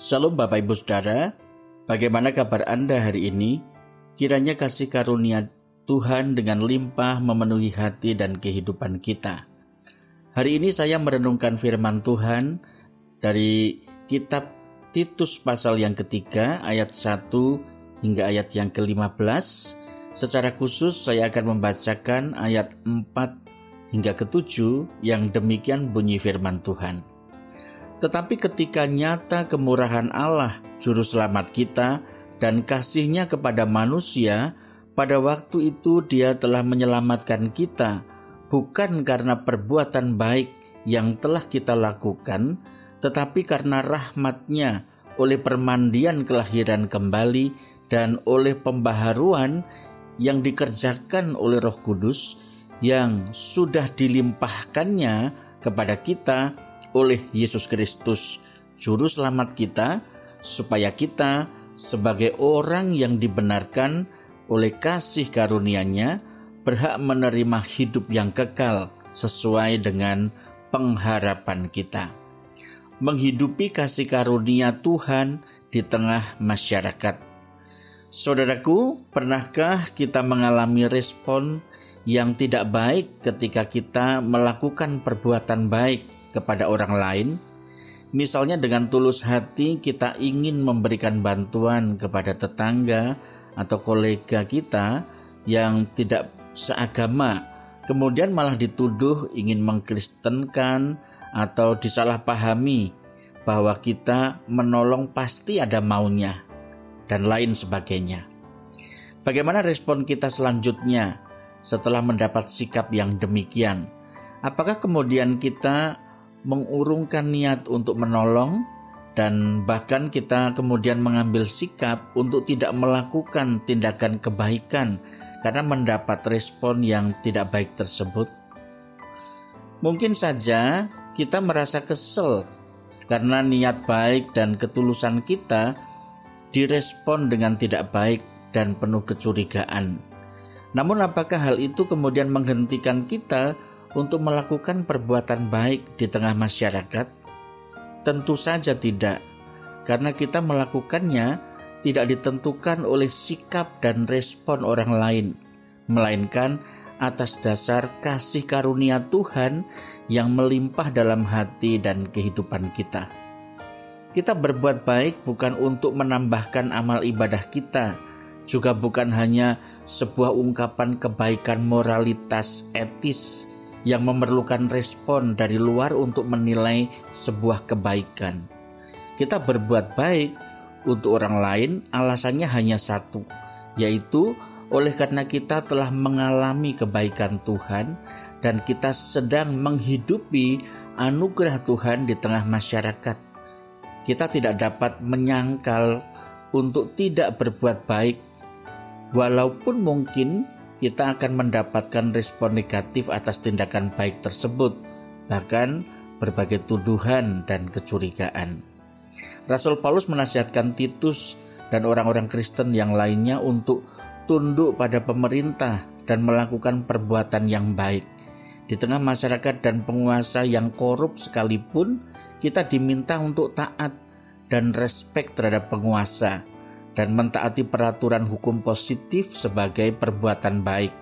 Salam Bapak Ibu Saudara, bagaimana kabar Anda hari ini? Kiranya kasih karunia Tuhan dengan limpah memenuhi hati dan kehidupan kita. Hari ini saya merenungkan firman Tuhan dari kitab Titus pasal yang ketiga ayat 1 hingga ayat yang ke-15. Secara khusus saya akan membacakan ayat 4 hingga ke-7 yang demikian bunyi firman Tuhan. Tetapi ketika nyata kemurahan Allah, Juru Selamat kita, dan kasihnya kepada manusia, pada waktu itu dia telah menyelamatkan kita, bukan karena perbuatan baik yang telah kita lakukan, tetapi karena rahmatnya oleh permandian kelahiran kembali dan oleh pembaharuan yang dikerjakan oleh roh kudus yang sudah dilimpahkannya kepada kita oleh Yesus Kristus, Juru Selamat kita, supaya kita, sebagai orang yang dibenarkan oleh kasih karunia-Nya, berhak menerima hidup yang kekal sesuai dengan pengharapan kita. Menghidupi kasih karunia Tuhan di tengah masyarakat. Saudaraku, pernahkah kita mengalami respon yang tidak baik ketika kita melakukan perbuatan baik kepada orang lain. Misalnya dengan tulus hati kita ingin memberikan bantuan kepada tetangga atau kolega kita yang tidak seagama, kemudian malah dituduh ingin mengkristenkan atau disalahpahami bahwa kita menolong pasti ada maunya dan lain sebagainya. Bagaimana respon kita selanjutnya setelah mendapat sikap yang demikian? Apakah kemudian kita mengurungkan niat untuk menolong dan bahkan kita kemudian mengambil sikap untuk tidak melakukan tindakan kebaikan karena mendapat respon yang tidak baik tersebut. Mungkin saja kita merasa kesel karena niat baik dan ketulusan kita direspon dengan tidak baik dan penuh kecurigaan. Namun apakah hal itu kemudian menghentikan kita untuk melakukan perbuatan baik di tengah masyarakat? Tentu saja tidak, karena kita melakukannya tidak ditentukan oleh sikap dan respon orang lain, melainkan atas dasar kasih karunia Tuhan yang melimpah dalam hati dan kehidupan kita. Kita berbuat baik bukan untuk menambahkan amal ibadah kita, juga bukan hanya sebuah ungkapan kebaikan moralitas etis yang memerlukan respon dari luar untuk menilai sebuah kebaikan. Kita berbuat baik untuk orang lain, alasannya hanya satu, yaitu oleh karena kita telah mengalami kebaikan Tuhan dan kita sedang menghidupi anugerah Tuhan di tengah masyarakat. Kita tidak dapat menyangkal untuk tidak berbuat baik, walaupun mungkin kita akan mendapatkan respon negatif atas tindakan baik tersebut, bahkan berbagai tuduhan dan kecurigaan. Rasul Paulus menasihatkan Titus dan orang-orang Kristen yang lainnya untuk tunduk pada pemerintah dan melakukan perbuatan yang baik. Di tengah masyarakat dan penguasa yang korup sekalipun, kita diminta untuk taat dan respek terhadap penguasa dan mentaati peraturan hukum positif sebagai perbuatan baik.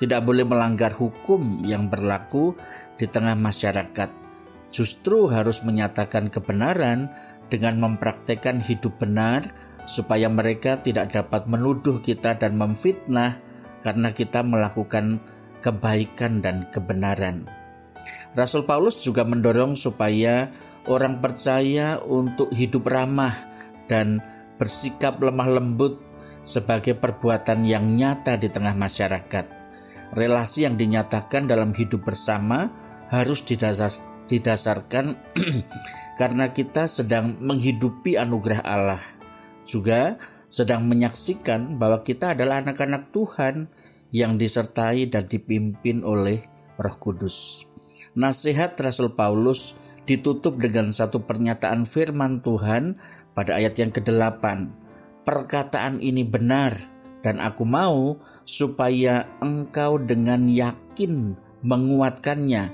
Tidak boleh melanggar hukum yang berlaku di tengah masyarakat. Justru harus menyatakan kebenaran dengan mempraktekkan hidup benar supaya mereka tidak dapat menuduh kita dan memfitnah karena kita melakukan kebaikan dan kebenaran. Rasul Paulus juga mendorong supaya orang percaya untuk hidup ramah dan bersikap lemah lembut sebagai perbuatan yang nyata di tengah masyarakat. Relasi yang dinyatakan dalam hidup bersama harus didasar, didasarkan karena kita sedang menghidupi anugerah Allah. Juga sedang menyaksikan bahwa kita adalah anak-anak Tuhan yang disertai dan dipimpin oleh Roh Kudus. Nasihat Rasul Paulus ditutup dengan satu pernyataan firman Tuhan pada ayat yang ke-8. Perkataan ini benar dan aku mau supaya engkau dengan yakin menguatkannya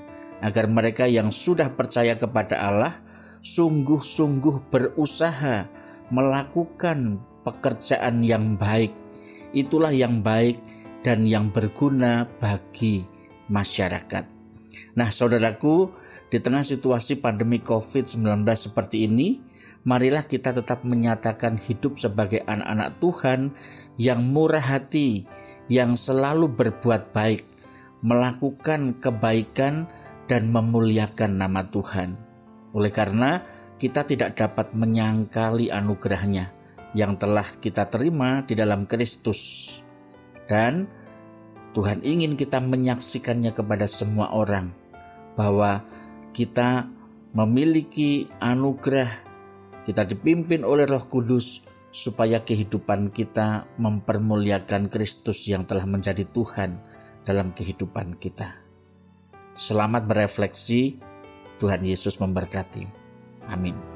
agar mereka yang sudah percaya kepada Allah sungguh-sungguh berusaha melakukan pekerjaan yang baik. Itulah yang baik dan yang berguna bagi masyarakat. Nah, saudaraku, di tengah situasi pandemi COVID-19 seperti ini, marilah kita tetap menyatakan hidup sebagai anak-anak Tuhan yang murah hati, yang selalu berbuat baik, melakukan kebaikan, dan memuliakan nama Tuhan. Oleh karena kita tidak dapat menyangkali anugerahnya yang telah kita terima di dalam Kristus. Dan Tuhan ingin kita menyaksikannya kepada semua orang bahwa kita memiliki anugerah, kita dipimpin oleh Roh Kudus supaya kehidupan kita mempermuliakan Kristus yang telah menjadi Tuhan dalam kehidupan kita. Selamat berefleksi, Tuhan Yesus memberkati. Amin.